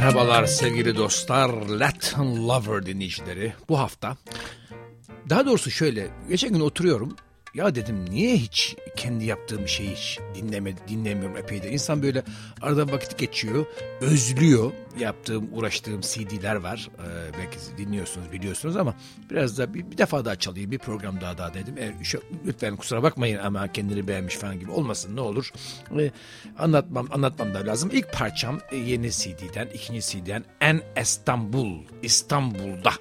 Merhabalar sevgili dostlar, Latin Lover dinleyicileri. Bu hafta, daha doğrusu şöyle, geçen gün oturuyorum, ya dedim niye hiç kendi yaptığım şeyi hiç dinleme, dinlemiyorum epeydir. İnsan böyle arada vakit geçiyor, özlüyor. Yaptığım, uğraştığım CD'ler var. Ee, belki dinliyorsunuz, biliyorsunuz ama biraz da bir, bir defa daha çalayım, bir program daha daha dedim. E, şu, lütfen kusura bakmayın ama kendini beğenmiş falan gibi olmasın ne olur. E, anlatmam, anlatmam da lazım. İlk parçam e, yeni CD'den, ikinci CD'den En İstanbul, İstanbul'da.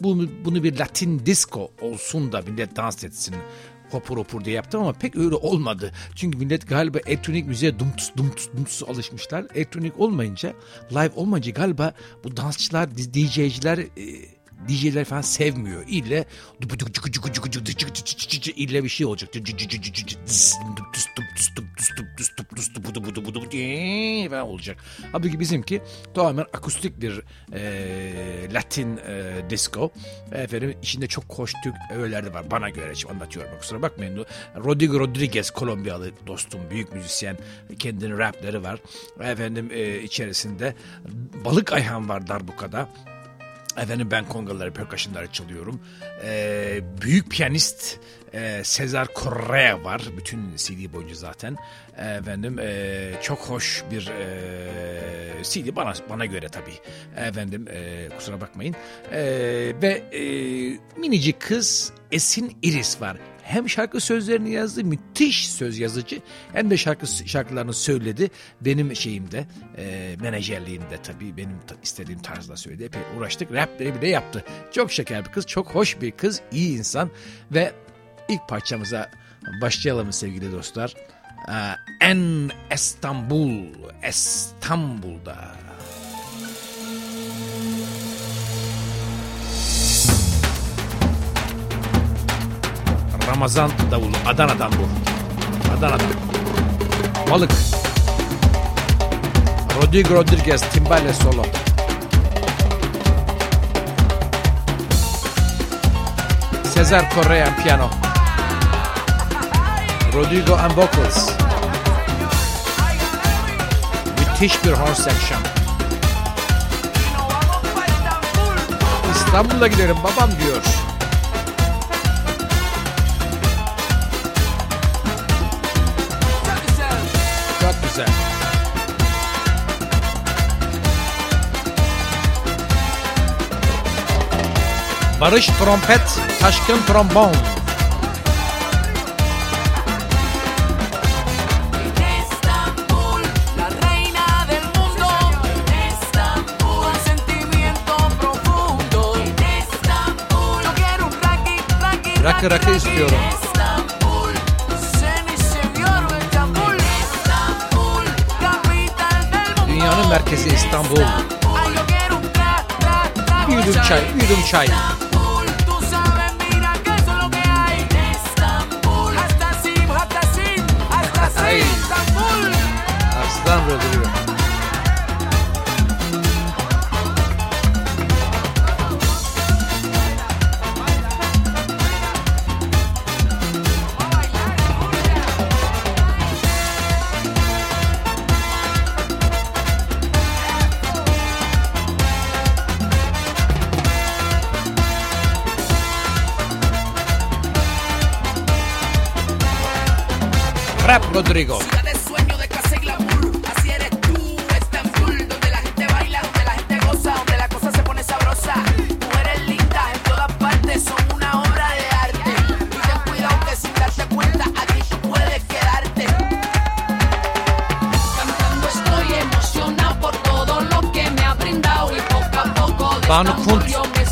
Bunu, bunu bir Latin disco olsun da millet dans etsin hopur hopur diye yaptım ama pek öyle olmadı. Çünkü millet galiba elektronik müziğe dumtus dumtus dumtus alışmışlar. Elektronik olmayınca, live olmayınca galiba bu dansçılar, DJ'ciler e, DJ'ler falan sevmiyor. İlle ille bir şey olacak. falan olacak. Halbuki bizimki tamamen akustik bir e, Latin e, disco. Efendim içinde çok hoş Türk öğeler de var. Bana göre şimdi anlatıyorum. Kusura bakmayın. Rodrigo Rodriguez Kolombiyalı dostum. Büyük müzisyen. Kendinin rapleri var. Efendim e, içerisinde Balık Ayhan var darbukada. Efendim ben kongaları, percussionları çalıyorum. Ee, büyük piyanist e, Cesar Correa var. Bütün CD boyunca zaten. Efendim e, çok hoş bir e, CD bana bana göre tabii. Efendim e, kusura bakmayın. E, ve e, minicik kız Esin Iris var hem şarkı sözlerini yazdı müthiş söz yazıcı hem de şarkı şarkılarını söyledi. Benim şeyimde e, menajerliğimde tabii benim istediğim tarzda söyledi. Epey uğraştık rapleri bile yaptı. Çok şeker bir kız çok hoş bir kız iyi insan ve ilk parçamıza başlayalım sevgili dostlar. En İstanbul, İstanbul'da. Ramazan davulu. Adana'dan bu. Adana'dan. Balık. Rodrigo Rodriguez timbale solo. Cesar Correa piano. Rodrigo and vocals. Müthiş bir horn section. İstanbul'a giderim babam diyor. Barış trompet, taşkın trombon. Rakı rakı istiyorum. Dünyanın merkezi İstanbul. Bir yudum çay, bir yudum çay. Aslan Rodrigo. Rap Rodrigo. Banu Kunt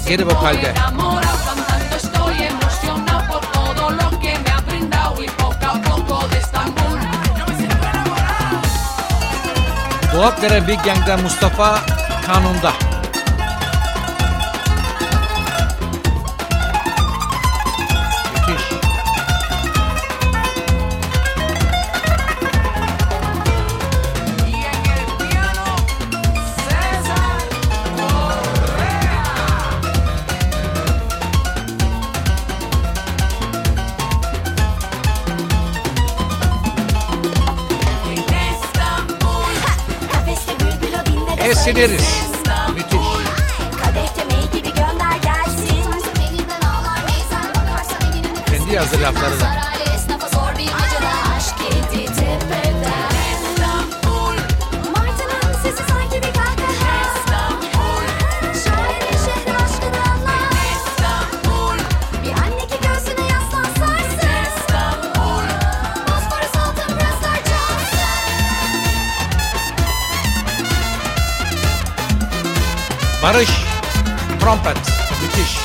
geri vokalde. Dolapdere Big Gang'den Mustafa Kanun'da. Esiniriz. Müthiş. Kendi yazdı lafları da. Barış. Trompet. Müthiş.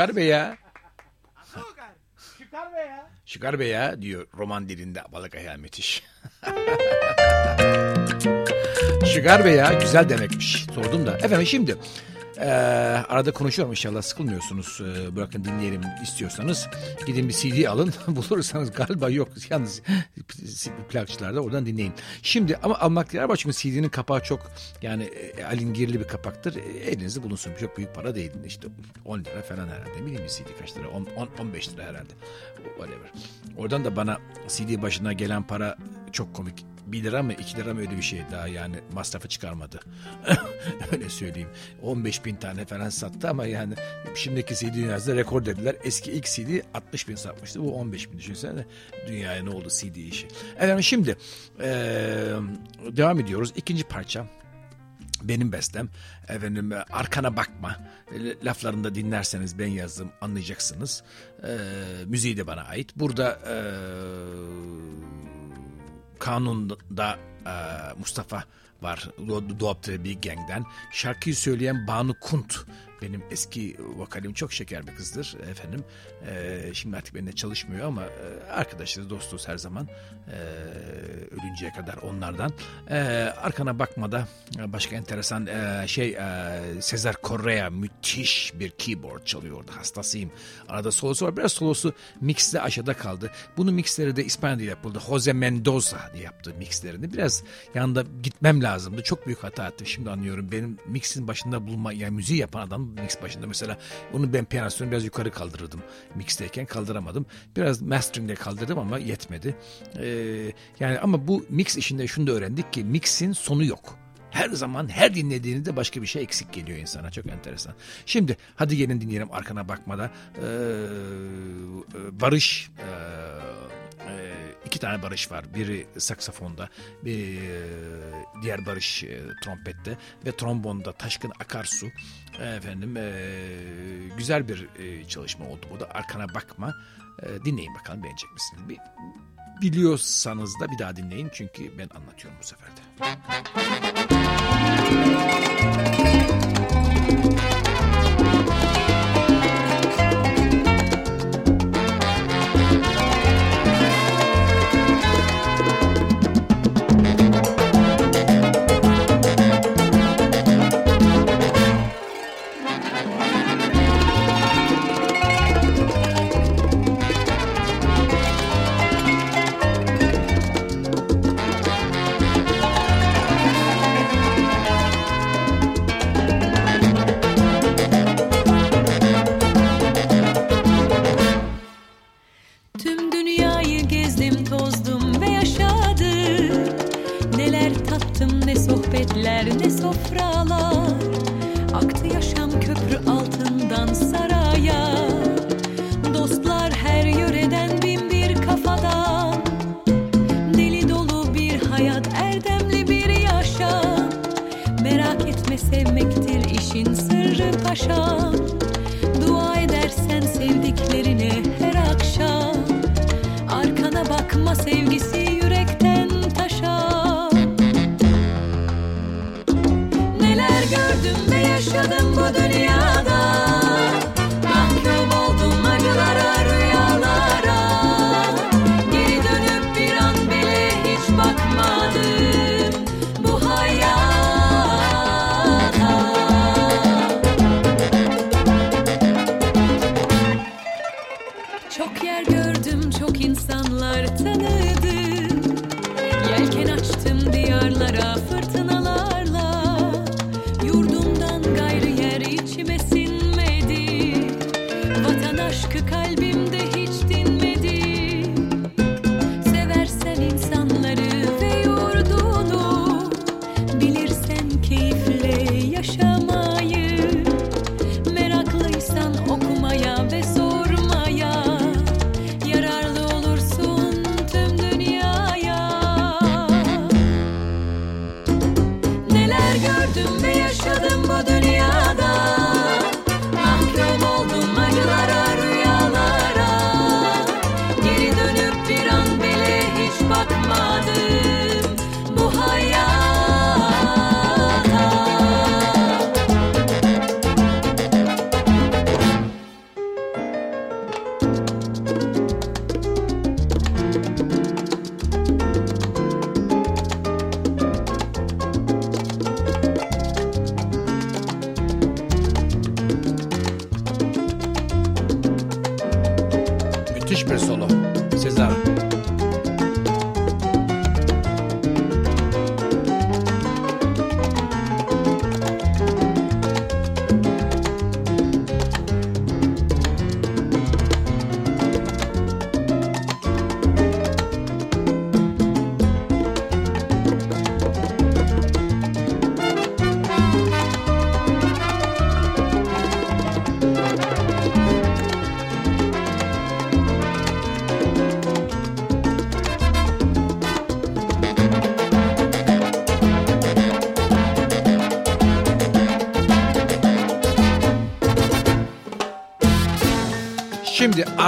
Şugar Bey ya. Çıkar be ya. Şugar Bey ya diyor roman dilinde balık Ayhan müthiş. Şugar Bey ya güzel demekmiş. Sordum da. Efendim şimdi eee, arada konuşuyorum inşallah sıkılmıyorsunuz. Eee, bırakın dinleyelim istiyorsanız. Gidin bir CD alın. Bulursanız galiba yok. Yalnız plakçılarda oradan dinleyin. Şimdi ama almak diğer var çünkü CD'nin kapağı çok yani e, alingirli bir kapaktır. E, elinizde bulunsun. Çok büyük para değil. İşte 10 lira falan herhalde. Bilmiyorum CD kaç lira? 10, 10, 15 lira herhalde. Whatever. Oradan da bana CD başına gelen para çok komik. 1 lira mı 2 lira mı öyle bir şey daha yani masrafı çıkarmadı. öyle söyleyeyim. 15 bin tane falan sattı ama yani şimdiki CD dünyasında rekor dediler. Eski ilk CD 60 bin satmıştı. Bu 15 bin düşünsene. Dünyaya ne oldu CD işi. Efendim şimdi eee, devam ediyoruz. İkinci parça benim bestem efendim arkana bakma laflarında dinlerseniz ben yazdım anlayacaksınız E, müziği de bana ait burada e, kanunda e, Mustafa var. Do- Doğup bir gangden. Şarkıyı söyleyen Banu Kunt benim eski vokalim çok şeker bir kızdır efendim. E, şimdi artık benimle çalışmıyor ama e, arkadaşız dostuz her zaman. E, ölünceye kadar onlardan. E, arkana bakmada e, başka enteresan e, şey e, Cesar Correa müthiş bir keyboard çalıyordu hastasıyım. Arada solosu var biraz solosu mixte aşağıda kaldı. Bunu mixleri de İspanya'da yapıldı. Jose Mendoza diye yaptı mixlerini. Biraz yanında gitmem lazımdı. Çok büyük hata ettim şimdi anlıyorum. Benim mixin başında bulunma yani müziği yapan adam mix başında mesela. Onu ben piyanosyonu biraz yukarı kaldırırdım. Mixteyken kaldıramadım. Biraz masteringde kaldırdım ama yetmedi. Ee, yani ama bu mix işinde şunu da öğrendik ki mixin sonu yok her zaman her dinlediğinizde başka bir şey eksik geliyor insana. Çok enteresan. Şimdi hadi gelin dinleyelim arkana bakmada. Ee, Barış ee, iki tane Barış var. Biri saksafonda, bir ee, diğer Barış ee, trompette ve trombonda Taşkın Akarsu. Efendim ee, güzel bir ee, çalışma oldu bu da. Arkana bakma. Ee, dinleyin bakalım beğenecek misiniz? Bir, biliyorsanız da bir daha dinleyin çünkü ben anlatıyorum bu sefer de.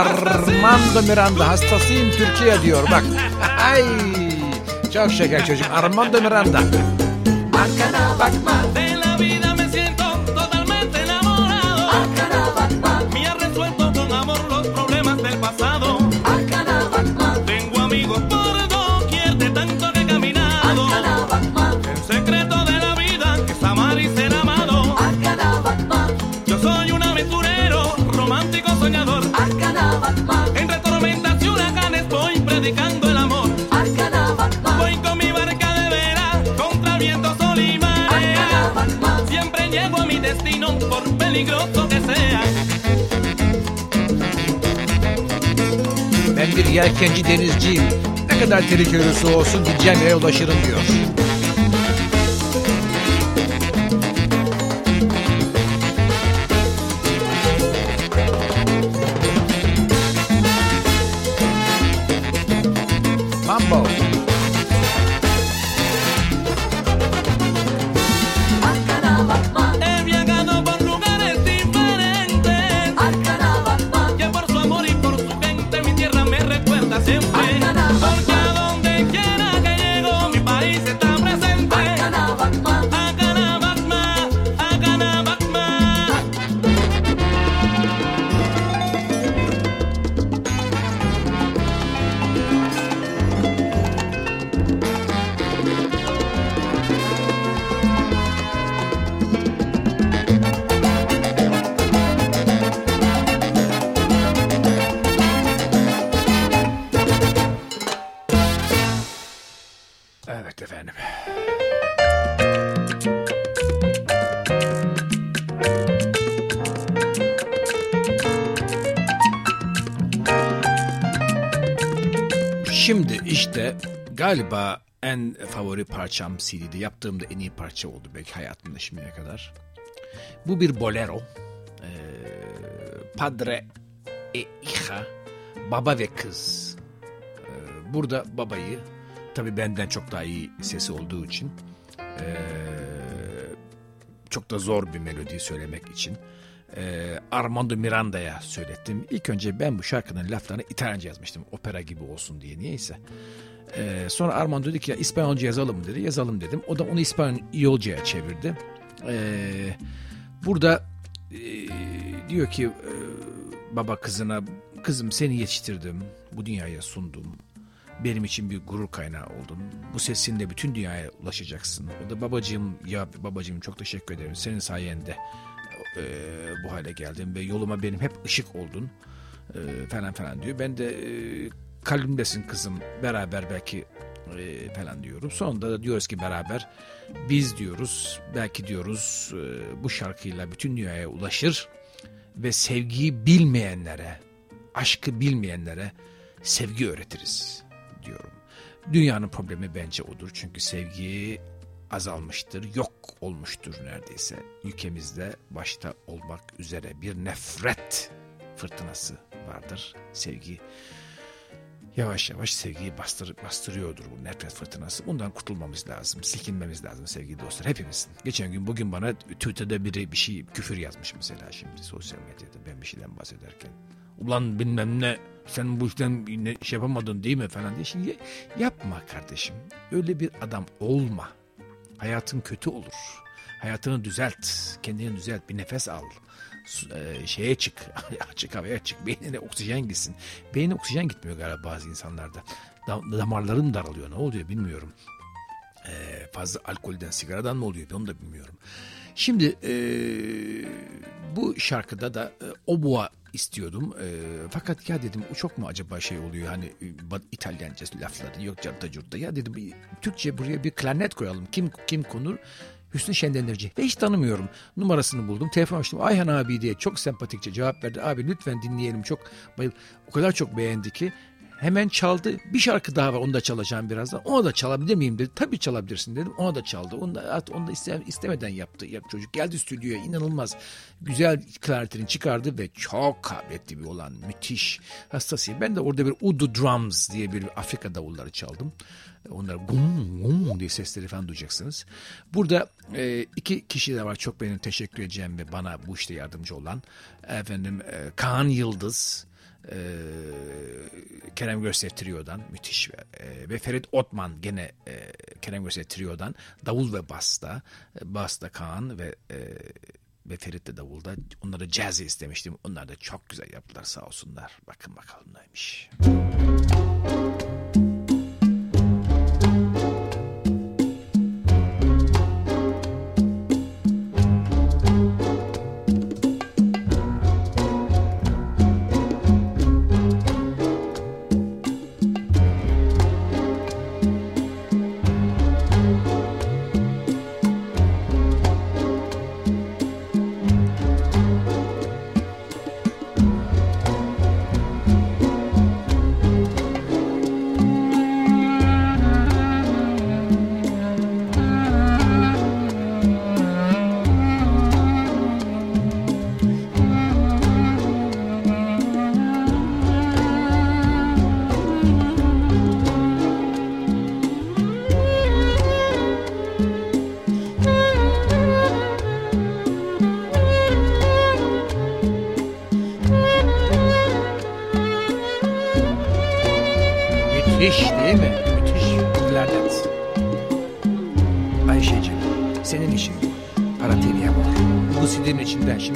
Armando Miranda hastasıyım Türkiye diyor bak. Ay çok şeker çocuk Armando Miranda. Arkana bakma predicando el amor. Arkana bakma. Voy con mi barca de vela contra viento, sol y marea. Siempre llego a mi destino por peligroso que sea. Ben bir yelkenci denizciyim. Ne kadar tehlikeli olursa olsun gideceğim yere ulaşırım diyor. galiba en favori parçam CD'de yaptığımda en iyi parça oldu belki hayatımda şimdiye kadar. Bu bir bolero. Ee, padre e hija, baba ve kız. Ee, burada babayı tabii benden çok daha iyi sesi olduğu için ee, çok da zor bir melodiyi söylemek için e, Armando Miranda'ya söylettim. İlk önce ben bu şarkının laflarını İtalyanca yazmıştım. Opera gibi olsun diye niyeyse. E, sonra Armando dedi ki ya İspanyolca yazalım dedi. Yazalım dedim. O da onu İspanyolcaya çevirdi. E, burada e, diyor ki e, baba kızına kızım seni yetiştirdim. Bu dünyaya sundum. Benim için bir gurur kaynağı oldun. Bu sesinle bütün dünyaya ulaşacaksın. O da babacığım ya babacığım çok teşekkür ederim. Senin sayende e, bu hale geldim ve yoluma benim hep ışık oldun e, falan falan diyor. Ben de e, kalbimdesin kızım beraber belki e, falan diyorum. Sonunda da diyoruz ki beraber biz diyoruz belki diyoruz e, bu şarkıyla bütün dünyaya ulaşır ve sevgiyi bilmeyenlere, aşkı bilmeyenlere sevgi öğretiriz diyorum. Dünyanın problemi bence odur. Çünkü sevgi azalmıştır, yok olmuştur neredeyse. Ülkemizde başta olmak üzere bir nefret fırtınası vardır. Sevgi yavaş yavaş sevgiyi bastır, bastırıyordur bu nefret fırtınası. Bundan kurtulmamız lazım, silkinmemiz lazım sevgili dostlar hepimizin. Geçen gün bugün bana Twitter'da biri bir şey küfür yazmış mesela şimdi sosyal medyada ben bir şeyden bahsederken. Ulan bilmem ne sen bu işten ne şey yapamadın değil mi falan diye. Şimdi yapma kardeşim öyle bir adam olma. Hayatın kötü olur. Hayatını düzelt, kendini düzelt, bir nefes al. E, şeye çık, açık havaya çık, beynine oksijen gitsin. Beynine oksijen gitmiyor galiba bazı insanlarda. Damarların daralıyor, ne oluyor bilmiyorum. E, fazla alkolden, sigaradan mı oluyor onu da bilmiyorum. Şimdi e, bu şarkıda da e, Obua istiyordum. E, fakat ya dedim çok mu acaba şey oluyor hani İtalyanca lafları yok carta curta. Ya dedim Türkçe buraya bir klarnet koyalım. Kim kim konur? Hüsnü Şenlendirci. Ve hiç tanımıyorum. Numarasını buldum. Telefon açtım. Ayhan abi diye çok sempatikçe cevap verdi. Abi lütfen dinleyelim. Çok bayıl. O kadar çok beğendi ki hemen çaldı. Bir şarkı daha var onu da çalacağım birazdan. Onu da çalabilir miyim dedi. Tabii çalabilirsin dedim. Ona da çaldı. Onu da, onu da iste, istemeden yaptı. Yap, çocuk geldi stüdyoya inanılmaz. Güzel klarnetini çıkardı ve çok kabiliyetli bir olan. Müthiş. Hastasıyım. Ben de orada bir Udu Drums diye bir Afrika davulları çaldım. Onlar gum gum diye sesleri falan duyacaksınız. Burada e, iki kişi de var çok benim teşekkür edeceğim ve bana bu işte yardımcı olan. Efendim e, Kaan Yıldız, e, Kerem Göster Trio'dan müthiş e, ve Ferit Otman gene e, Kerem Göster Trio'dan davul ve basta e, basta Kaan ve e, ve Ferit de davulda onları jazz istemiştim. Onlar da çok güzel yaptılar sağ olsunlar. Bakın bakalım neymiş. Müthiş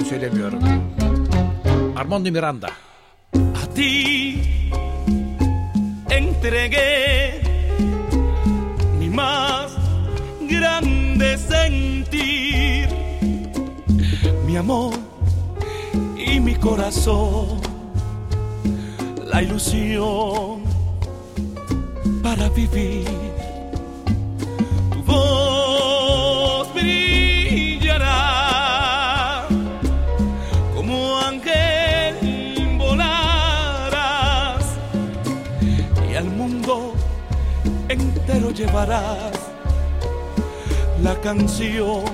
söylemiyorum. Armando Miranda. A ti entregué mi más grande sentir, mi amor y mi corazón, la ilusión para vivir. Canción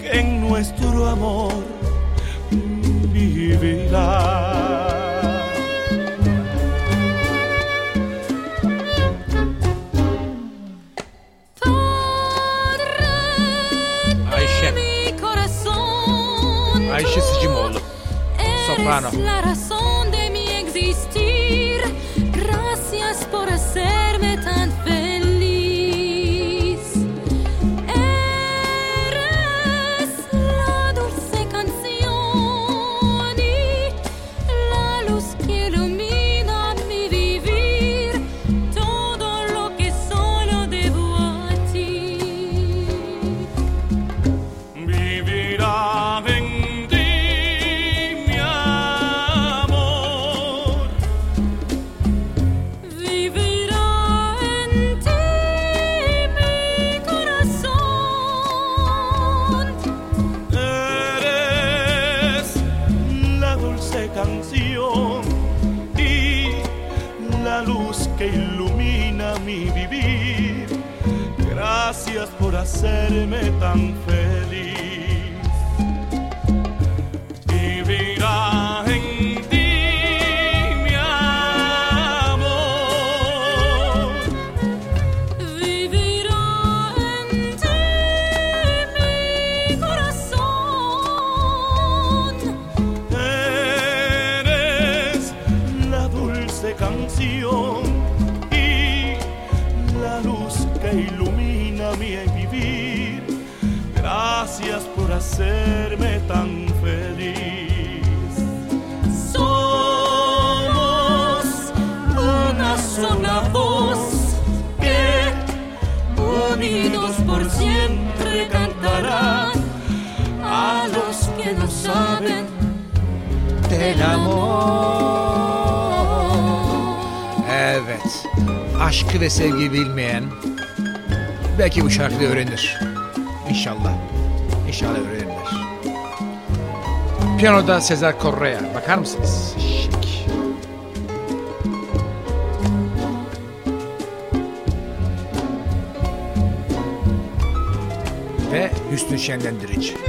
que en nuestro amor vivirá. Ayşe. Mi corazón. Ayşe Sıcımoğlu. Soprano. Hacerme tan feliz. Amor. Evet. Aşkı ve sevgi bilmeyen belki bu şarkıyı öğrenir. İnşallah. İnşallah öğrenirler. Piyanoda Sezer Correa. Bakar mısınız? Şık. Ve Hüsnü Şenlendirici.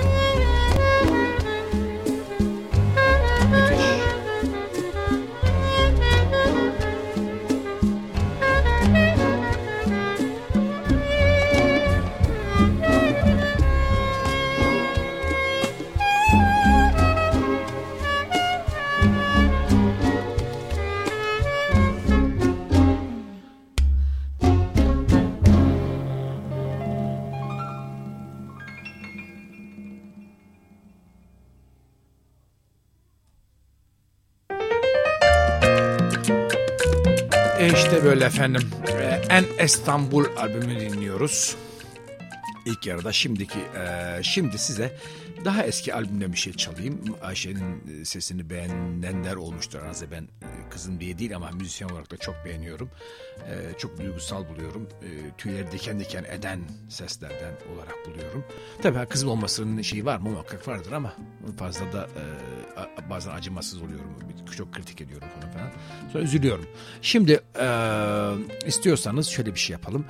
İstanbul albümünü dinliyoruz. İlk yarıda şimdiki e, şimdi size daha eski albümden bir şey çalayım. Ayşe'nin sesini beğenenler olmuştur aranızda. Ben e, kızın diye değil ama müzisyen olarak da çok beğeniyorum. E, çok duygusal buluyorum. E, tüyleri diken diken eden seslerden olarak buluyorum. Tabii kızım olmasının şeyi var mı? Muhakkak vardır ama fazla da e, bazen acımasız oluyorum. Çok kritik ediyorum falan falan. Sonra üzülüyorum. Şimdi e, istiyorsanız şöyle bir şey yapalım.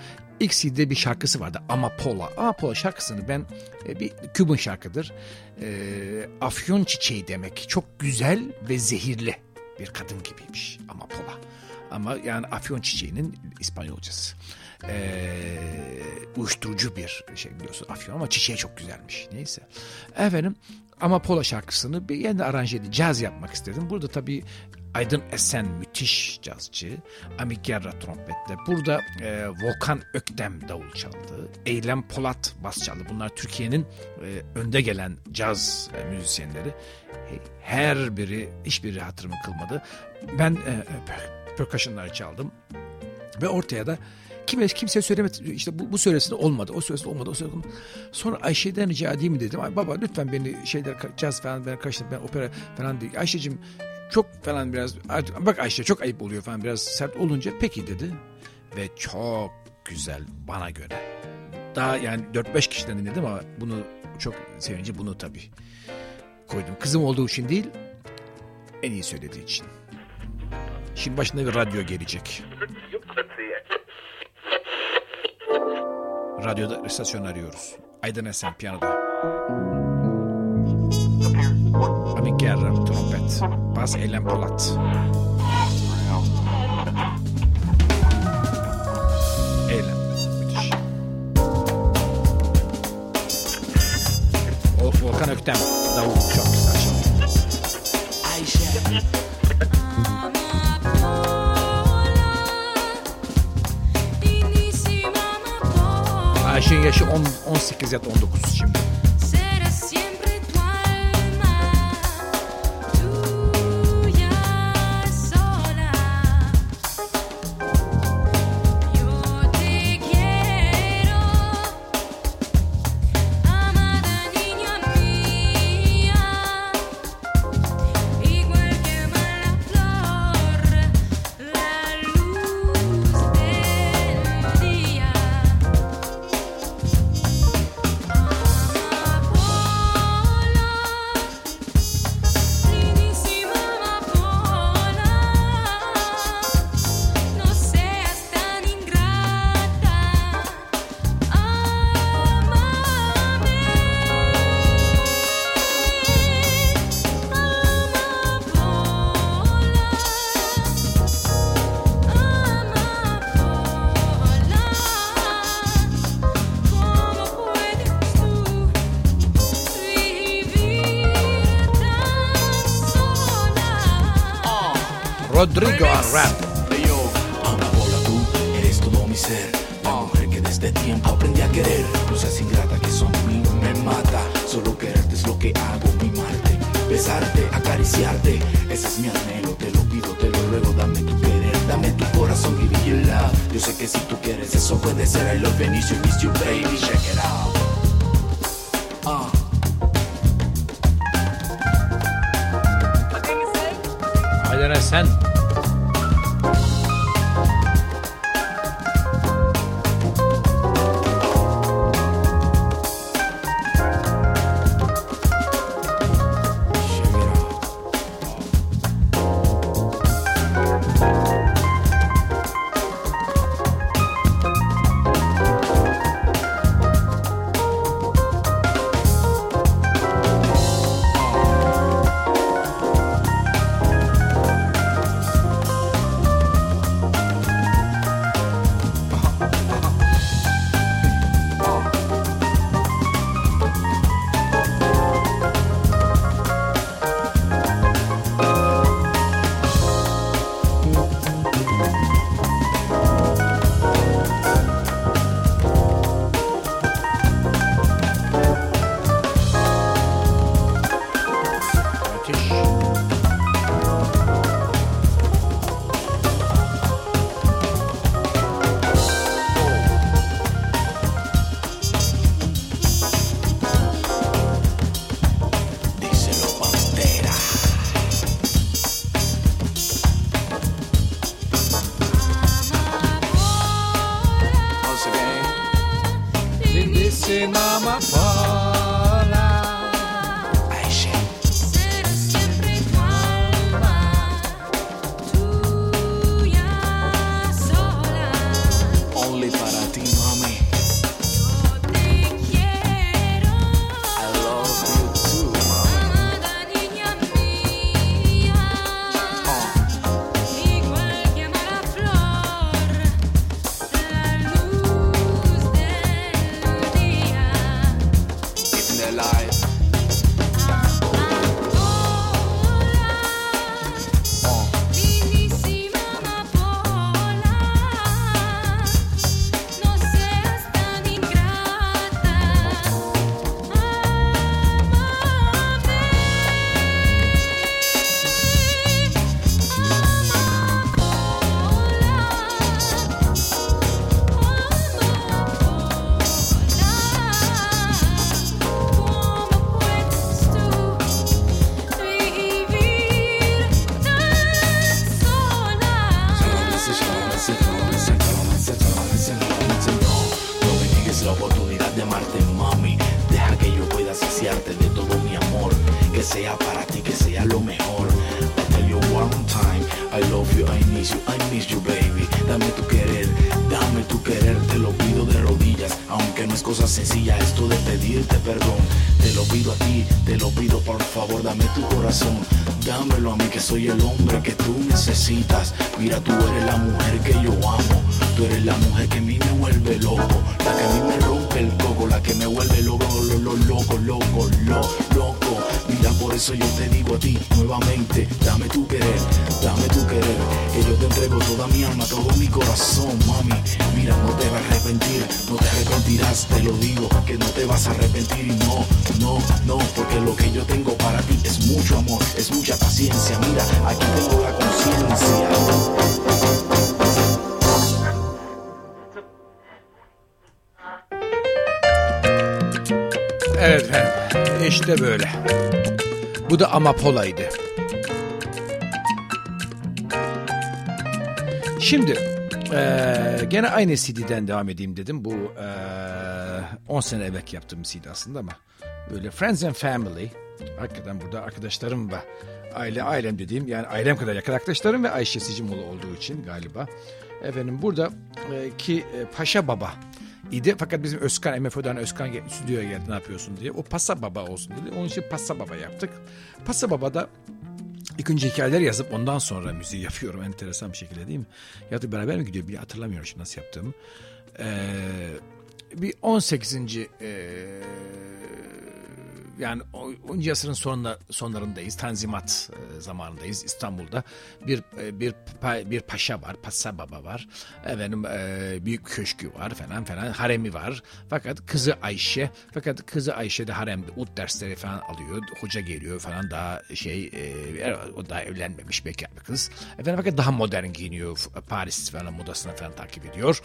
CD'de bir şarkısı vardı Amapola. Amapola şarkısını ben e, bir Kübün şarkıdır. E, afyon çiçeği demek. Çok güzel ve zehirli bir kadın gibiymiş Amapola. Ama yani afyon çiçeğinin İspanyolcası. E, uyuşturucu bir şey biliyorsun afyon ama çiçeği çok güzelmiş. Neyse. Efendim Amapola şarkısını bir yeni aranje edip caz yapmak istedim. Burada tabii Aydın Esen müthiş cazcı. Amik Gerra trompette. Burada e, Volkan Öktem davul çaldı. Eylem Polat bas çaldı. Bunlar Türkiye'nin e, önde gelen caz e, müzisyenleri. E, Her biri, hiçbiri hatırımı kılmadı. Ben e, per- percussion'ları çaldım. Ve ortaya da Kime, kimse söylemedi. İşte bu, bu söylesinde olmadı. O söylesinde olmadı. O söylesinde. Sonra Ayşe'den rica edeyim mi dedim. Ay baba lütfen beni şeyler caz falan ben karıştır ben opera falan değil. Ayşe'cim çok falan biraz bak Ayşe çok ayıp oluyor falan biraz sert olunca peki dedi ve çok güzel bana göre. Daha yani 4-5 kişiden dinledim ama bunu çok sevinci bunu tabii koydum. Kızım olduğu için değil en iyi söylediği için. Şimdi başında bir radyo gelecek. Radyoda istasyon arıyoruz. Aydın Esen piyanoda. Müzik Polat. Bas Eylem Polat. Eylem. Müthiş. Of Volkan Öktem. Davul çok güzel çalıyor. Ayşe. Ayşe'nin yaşı 10, 18 ya da 19 şimdi. Rodrigo. Evet efendim. İşte böyle. Bu da Amapola'ydı. Şimdi eee, gene aynı CD'den devam edeyim dedim. Bu eee 10 sene evvel yaptığım CD aslında ama böyle Friends and Family. Hakikaten burada arkadaşlarım ve aile ailem dediğim yani ailem kadar yakın arkadaşlarım ve Ayşe Sicimoğlu olduğu için galiba. Efendim burada e, ki e, Paşa Baba idi. Fakat bizim Özkan, MFO'dan Özkan stüdyoya geldi ne yapıyorsun diye. O Pasa Baba olsun dedi. Onun için Pasa Baba yaptık. Pasa Baba'da İlk önce hikayeler yazıp ondan sonra müziği yapıyorum. Enteresan bir şekilde değil mi? Ya da beraber mi gidiyor? Bir hatırlamıyorum şimdi nasıl yaptığımı. Ee, bir 18. ee, yani 10. asrın sonunda, sonlarındayız. Tanzimat e, zamanındayız İstanbul'da. Bir e, bir bir paşa var, Passa Baba var. Efendim e, büyük köşkü var falan falan. Haremi var. Fakat kızı Ayşe. Fakat kızı Ayşe de haremde ut dersleri falan alıyor. Hoca geliyor falan daha şey e, o daha evlenmemiş bekar bir kız. Efendim fakat daha modern giyiniyor. Paris falan modasına falan takip ediyor.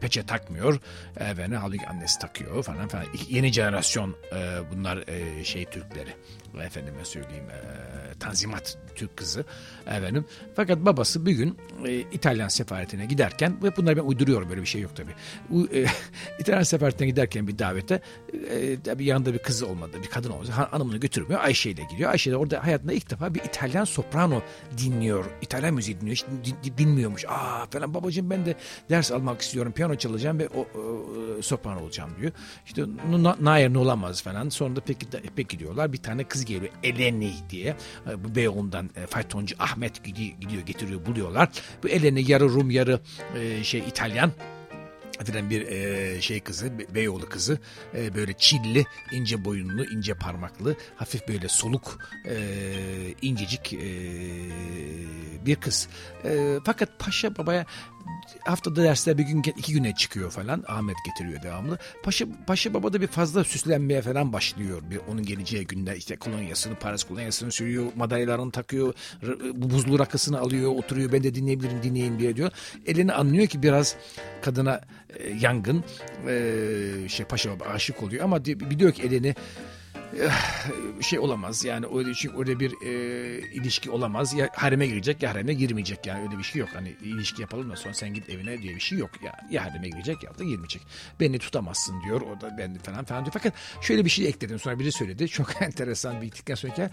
Peçe takmıyor. Efendim halbuki annesi takıyor falan falan. Yeni jenerasyon bunlar şey Türkleri. Efendime söyleyeyim e, Tanzimat Türk kızı efendim. Fakat babası bir gün e, İtalyan sefaretine giderken ve bunları ben uyduruyorum böyle bir şey yok tabii. U, e, İtalyan sefaretine giderken bir davete e, tabii yanında bir kızı olmadı bir kadın olmadı. Han- Hanımını götürmüyor Ayşe ile gidiyor. Ayşe de orada hayatında ilk defa bir İtalyan soprano dinliyor. İtalyan müziği dinliyor. Hiç bilmiyormuş. Aa falan babacığım ben de ders almak istiyorum. Piyano çalacağım ve o, o, soprano olacağım diyor. İşte "Na- Nair olamaz falan. Sonra da peki, peki diyorlar. Bir tane kız geliyor. Eleni diye. E, Bu Beyoğlu'ndan e, faytoncu Ahmet gidiyor, getiriyor buluyorlar. Bu Eleni yarı Rum yarı e, şey İtalyan. Efendim bir e, şey kızı, Be- Beyoğlu kızı, e, böyle çilli, ince boyunlu, ince parmaklı, hafif böyle soluk, e, incecik e, bir kız. E, fakat Paşa Baba'ya haftada dersler bir gün iki güne çıkıyor falan. Ahmet getiriyor devamlı. Paşa, Paşa Baba da bir fazla süslenmeye falan başlıyor. Bir onun geleceği günde işte kolonyasını, Paris kolonyasını sürüyor, madalyalarını takıyor, buzlu rakısını alıyor, oturuyor. Ben de dinleyebilirim, dinleyin diye diyor. Elini anlıyor ki biraz kadına e, yangın e, şey Paşa Baba aşık oluyor ama biliyor ki elini şey olamaz yani öyle çünkü öyle bir e, ilişki olamaz. Ya hareme girecek ya hareme girmeyecek yani öyle bir şey yok. Hani ilişki yapalım da sonra sen git evine diye bir şey yok ya. Ya hareme girecek ya da girmeyecek. Beni tutamazsın diyor o da ben falan falan diyor. Fakat şöyle bir şey ekledim. Sonra biri söyledi. Çok enteresan bir gittikten sonra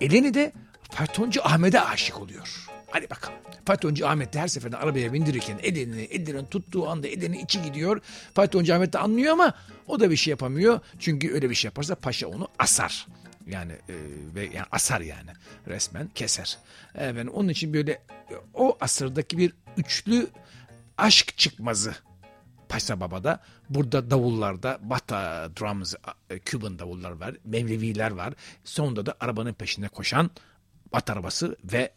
Eleni de faytoncu Ahmet'e aşık oluyor. Hadi bakalım. Faytoncu Ahmet de her seferinde arabaya bindirirken elini, ellerini tuttuğu anda elinin içi gidiyor. Faytoncu Ahmet de anlıyor ama o da bir şey yapamıyor. Çünkü öyle bir şey yaparsa paşa onu asar. Yani e, ve yani asar yani resmen keser. Evet, onun için böyle o asırdaki bir üçlü aşk çıkmazı Paşa Baba'da burada davullarda Bata drums, e, Cuban davullar var, Mevleviler var. Sonunda da arabanın peşinde koşan at arabası ve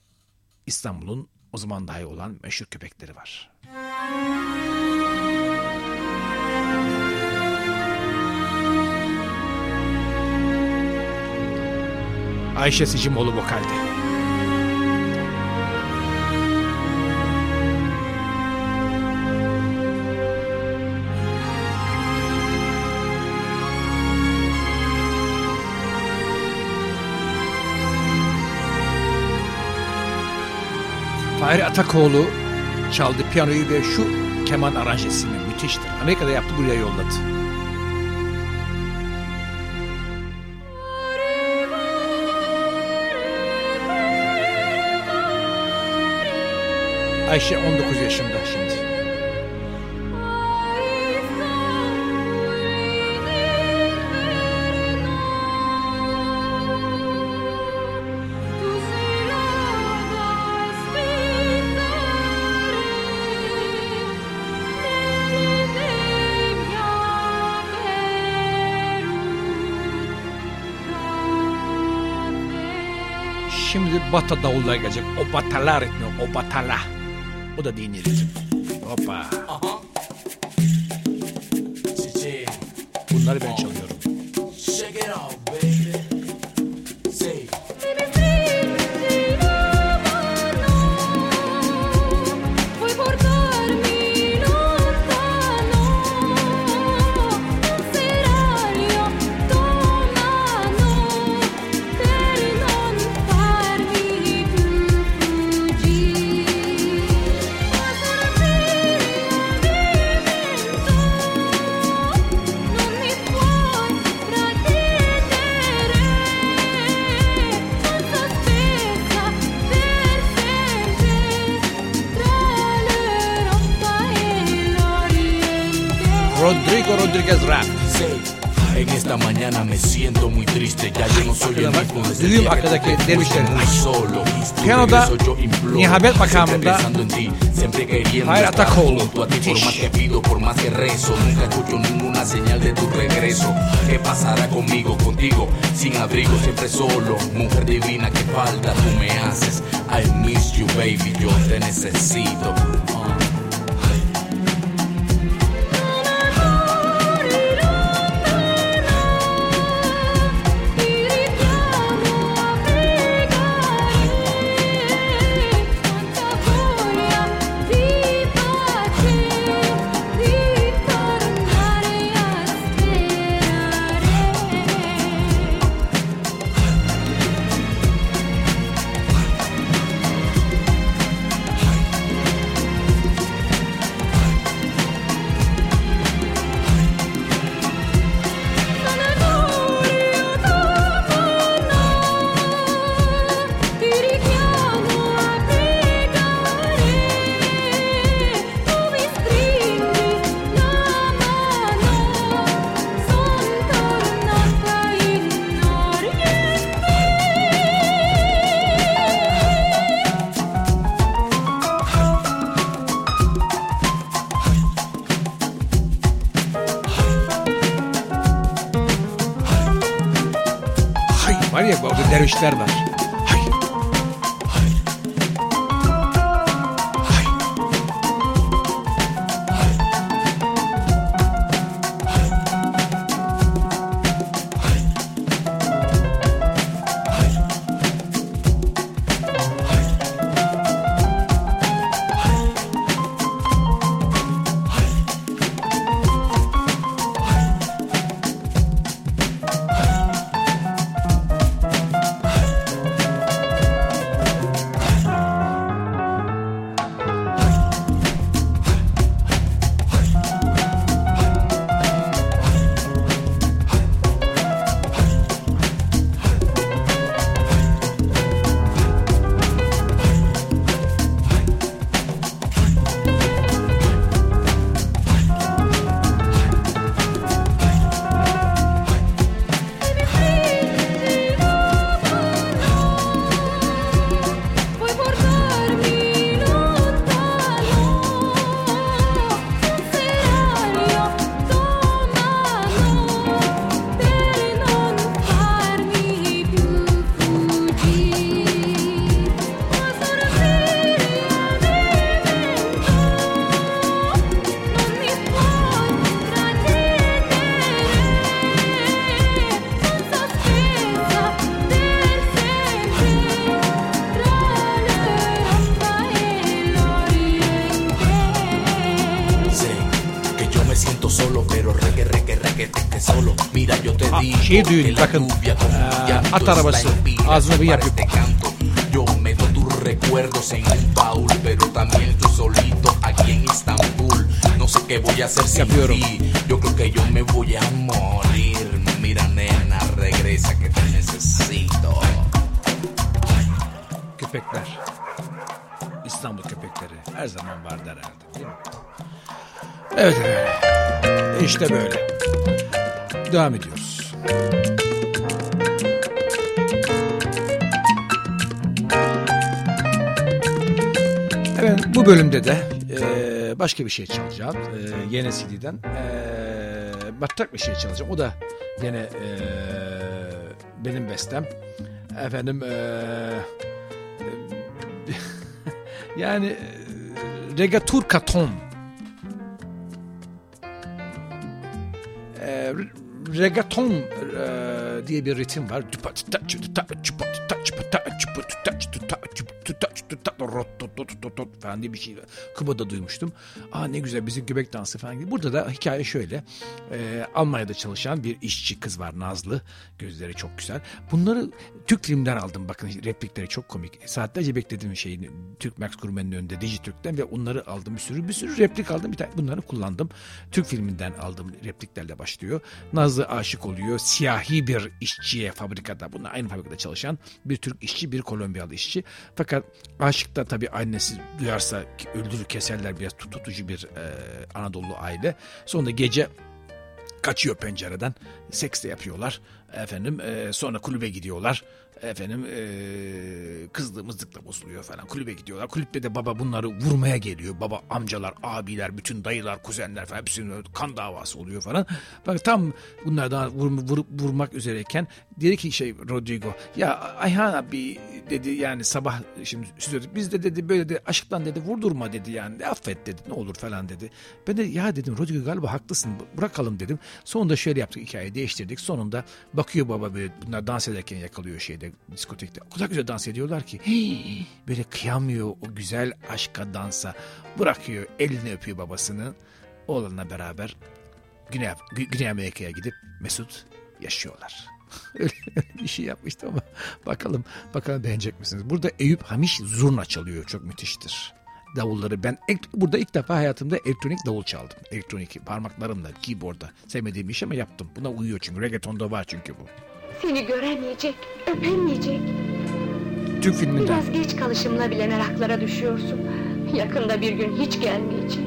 İstanbul'un o zaman dahi olan meşhur köpekleri var. Ayşe Sicimoğlu vokalde. Fahri Atakoğlu çaldı piyanoyu ve şu keman aranjesini müthiştir. Amerika'da yaptı buraya yolladı. Ayşe 19 yaşında şimdi. Bata davullar gelecek. O batalar etmiyor. O batala. O da dini ritim. Hoppa. Bunları ben çalıyorum. Rodrigo Rodriguez Rap. En esta mañana me siento muy triste, ya yo no soy el mismo desde dervişlerin. puse muy solo. Piyanoda siempre makamında Hayır Atakoğlu. ti, por Müthiş. más que pido, por más que rezo, nunca escucho ninguna señal de tu regreso. ¿Qué pasará conmigo, contigo, sin abrigo, siempre solo? Mujer divina, que falta tú me haces. I miss you, baby, yo te necesito. Orada dervişler var. Reque solo. Mira, yo te Ah, digo şey que düğün, bakın, llanto at arabası. Ağzına bir canto. Yo meto tus recuerdos en un baúl, pero también tú solito aquí en Istambul. No sé qué voy a hacer sin ti. Yo creo que yo me voy a morir. Mira, nena, regresa que te necesito. Köpekler. İstanbul köpekleri her zaman vardı herhalde değil mi? Evet efendim. İşte böyle. Devam ediyoruz. Evet bu bölümde de e, başka bir şey çalacağım. E, yine CD'den. E, battak bir şey çalacağım. O da yine e, benim bestem. Efendim e, yani e, regatur katon regaton e, diye bir ritim var. Falan diye bir şey Kuba'da duymuştum. Aa ne güzel bizim göbek dansı falan gibi. Burada da hikaye şöyle. E, Almanya'da çalışan bir işçi kız var Nazlı. Gözleri çok güzel. Bunları Türk filmden aldım. Bakın replikleri çok komik. Saatlerce beklediğim şeyini Türk Max Gurmen'in önünde Dijitürk'ten ve onları aldım bir sürü. Bir sürü replik aldım. Bir tane bunları kullandım. Türk filminden aldığım repliklerle başlıyor. Nazlı aşık oluyor. Siyahi bir işçiye fabrikada. Bunlar aynı fabrikada çalışan bir Türk işçi, bir Kolombiyalı işçi. Fakat aşık da tabii annesi duyarsa öldürür keserler biraz tutucu bir e, Anadolu aile. Sonra gece kaçıyor pencereden. Seks de yapıyorlar. Efendim e, sonra kulübe gidiyorlar. Efendim e, kızdığımızlıkla bozuluyor falan. Kulübe gidiyorlar. Kulüpte de baba bunları vurmaya geliyor. Baba amcalar, abiler, bütün dayılar, kuzenler falan hepsinin kan davası oluyor falan. Bak tam bunlardan vur, vur, vurmak üzereyken dedi ki şey Rodrigo ya Ayhan abi dedi yani sabah şimdi söyledik biz de dedi böyle de aşktan dedi vurdurma dedi yani affet dedi ne olur falan dedi. Ben de ya dedim Rodrigo galiba haklısın bırakalım dedim. Sonunda şöyle yaptık hikayeyi değiştirdik. Sonunda bakıyor baba böyle bunlar dans ederken yakalıyor şeyde diskotekte. O kadar güzel dans ediyorlar ki böyle kıyamıyor o güzel aşka dansa. Bırakıyor elini öpüyor babasını. Oğlanla beraber Güney, Güney Amerika'ya gidip Mesut yaşıyorlar. öyle, bir şey yapmıştı ama bakalım bakalım beğenecek misiniz? Burada Eyüp Hamiş zurna çalıyor. Çok müthiştir. Davulları ben burada ilk defa hayatımda elektronik davul çaldım. Elektronik parmaklarımla keyboardda. Sevmediğim iş ama yaptım. Buna uyuyor çünkü reggaetonda var çünkü bu. Seni göremeyecek, öpemeyecek. Türk filminden. Biraz geç kalışımla bile meraklara düşüyorsun. Yakında bir gün hiç gelmeyecek.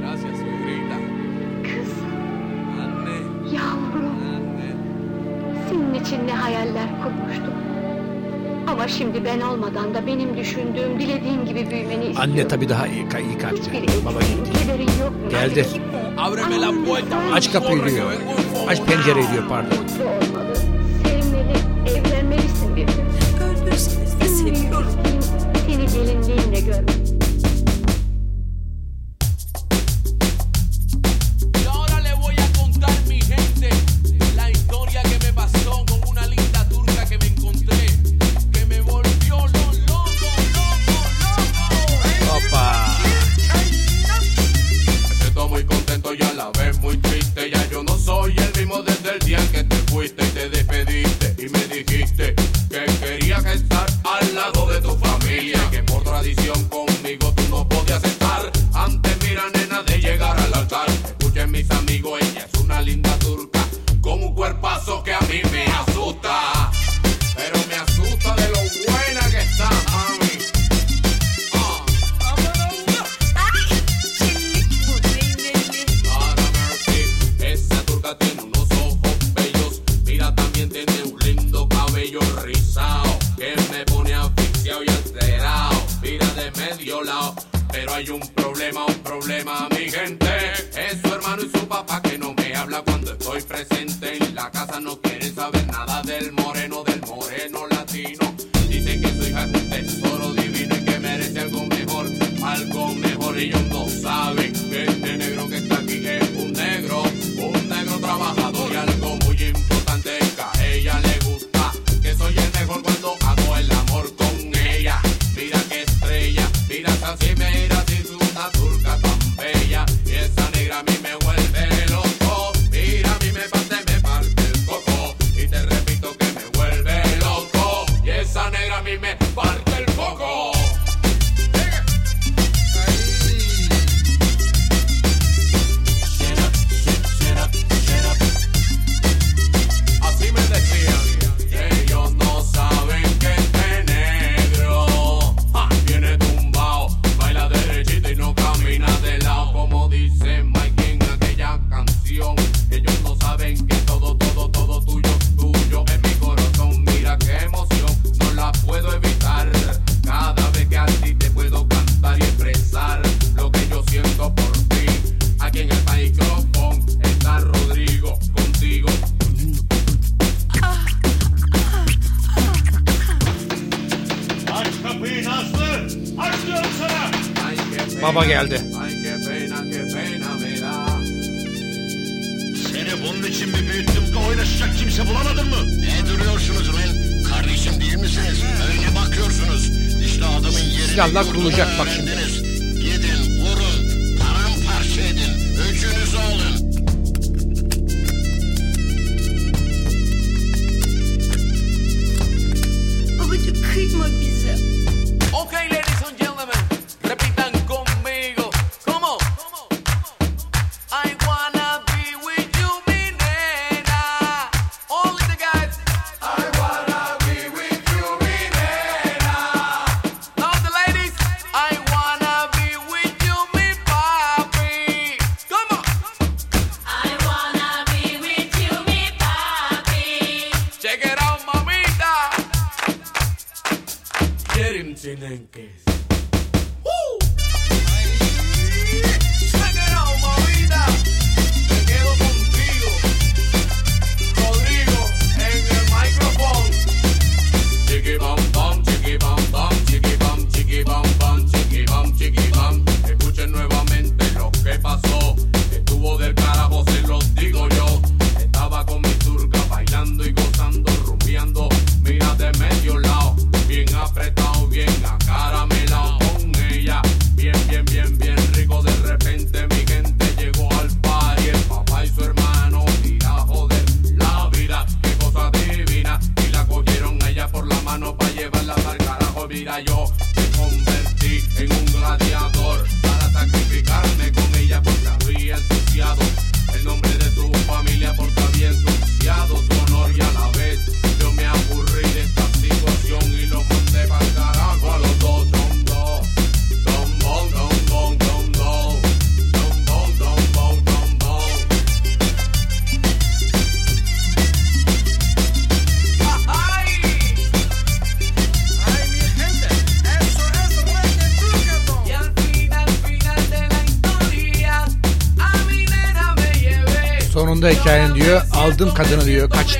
Gracias, suegrita. Kız, Anne, yavrum, anne. senin için ne hayaller kurmuştum. Ama şimdi ben olmadan da benim düşündüğüm, dilediğim gibi büyümeni istiyorum. Anne tabii daha iyi, iyi Hiçbir kalpli. Baba mu? Geldi. Ábreme la puerta. Aç kapıyı diyor. Aç pencereyi diyor pardon. Mutlu olmalı, sevmeli, evlenmelisin bir gün. Ölürseniz de seviyorum. Seni gelinliğinle görmek.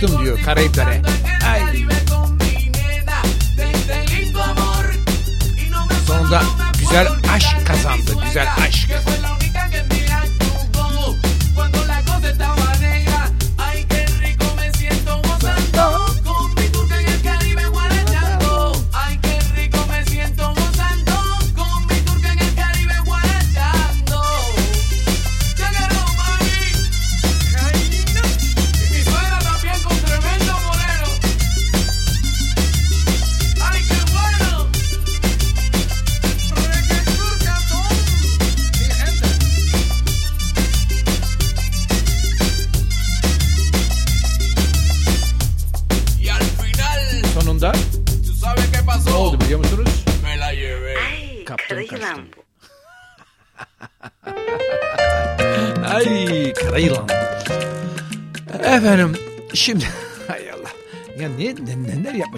Diyor kaçtım diyor Karayiplere.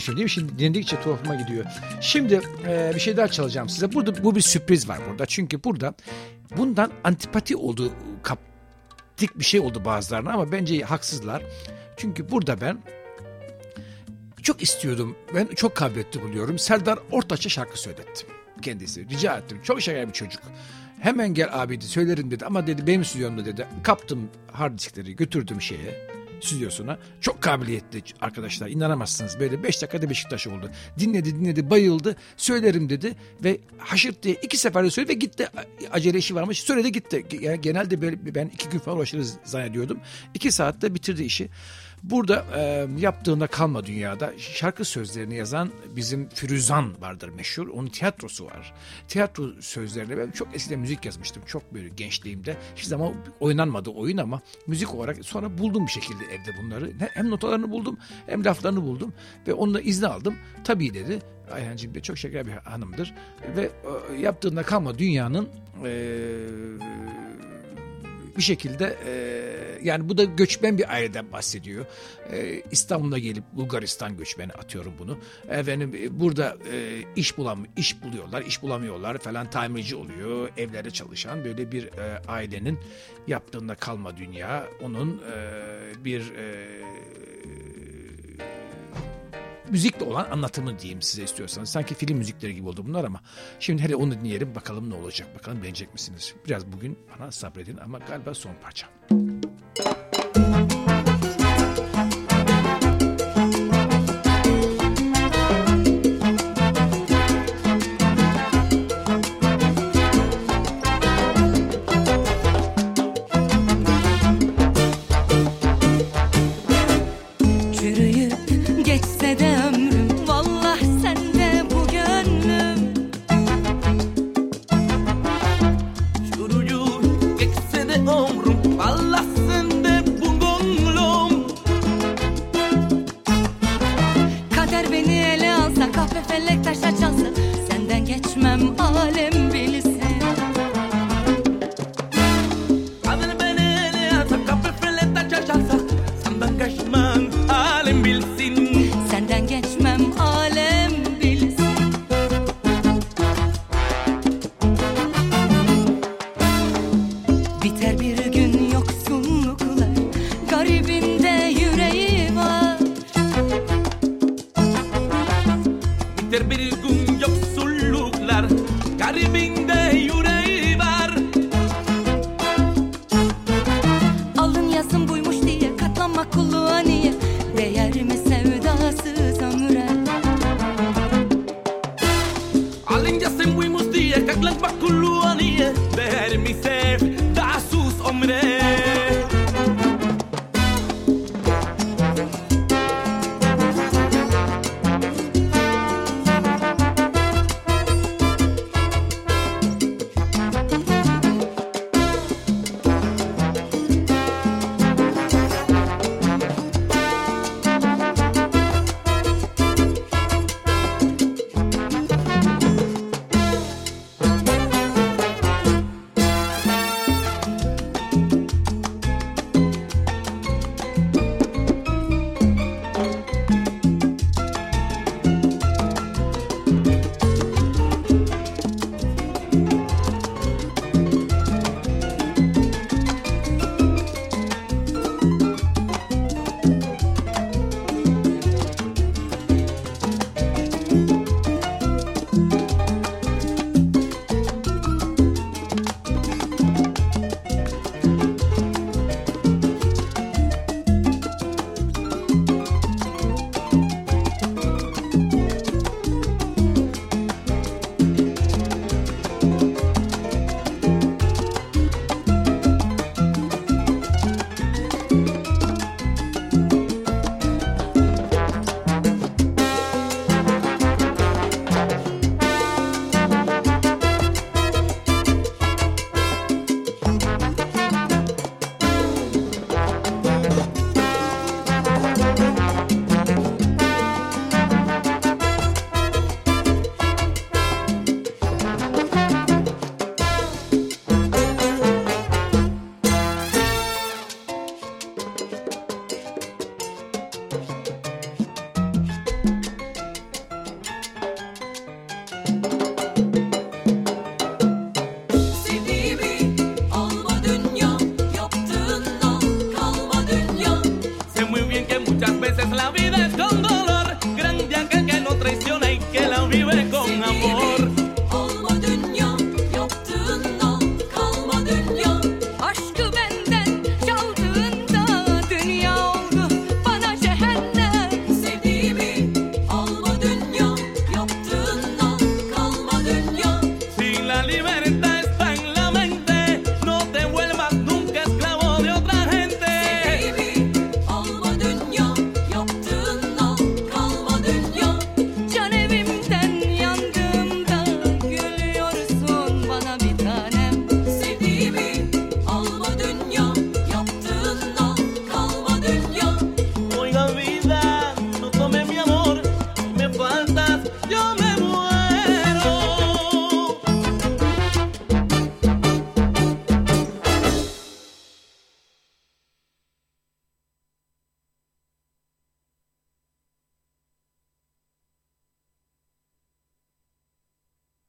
Yapmışım değil mi? Şimdi dinledikçe tuhafıma gidiyor. Şimdi e, bir şey daha çalacağım size. Burada bu bir sürpriz var burada. Çünkü burada bundan antipati olduğu kaptik bir şey oldu bazılarına ama bence haksızlar. Çünkü burada ben çok istiyordum. Ben çok kabiliyetli buluyorum. Serdar Ortaç'a şarkı söylettim. Kendisi. Rica ettim. Çok şeker bir çocuk. Hemen gel abi söylerim dedi ama dedi benim stüdyomda dedi. Kaptım hard diskleri götürdüm şeye stüdyosuna. Çok kabiliyetli arkadaşlar inanamazsınız. Böyle 5 dakikada Beşiktaş oldu. Dinledi dinledi bayıldı. Söylerim dedi ve haşırt diye iki seferde söyledi ve gitti. Acele işi varmış söyledi gitti. Yani genelde böyle ben iki gün falan uğraşırız zannediyordum. İki saatte bitirdi işi. Burada e, yaptığında kalma dünyada şarkı sözlerini yazan bizim Firuzan vardır meşhur. Onun tiyatrosu var. Tiyatro sözlerine ben çok eskiden müzik yazmıştım. Çok böyle gençliğimde. Hiç zaman oynanmadı oyun ama müzik olarak sonra buldum bir şekilde evde bunları. Hem notalarını buldum hem laflarını buldum ve onunla izni aldım. Tabii dedi. Ayhancığım de çok şeker bir hanımdır. Ve e, yaptığında kalma dünyanın e, bir şekilde e, yani bu da göçmen bir aileden bahsediyor. E, İstanbul'a gelip Bulgaristan göçmeni atıyorum bunu. Efendim e, burada e, iş bulam iş buluyorlar, iş bulamıyorlar falan tamirci oluyor, evlerde çalışan böyle bir e, ailenin yaptığında kalma dünya onun e, bir e, müzikle olan anlatımı diyeyim size istiyorsanız. Sanki film müzikleri gibi oldu bunlar ama şimdi hele onu dinleyelim bakalım ne olacak bakalım beğenecek misiniz? Biraz bugün bana sabredin ama galiba son parça. Çürüyüp Caribbean de Yure.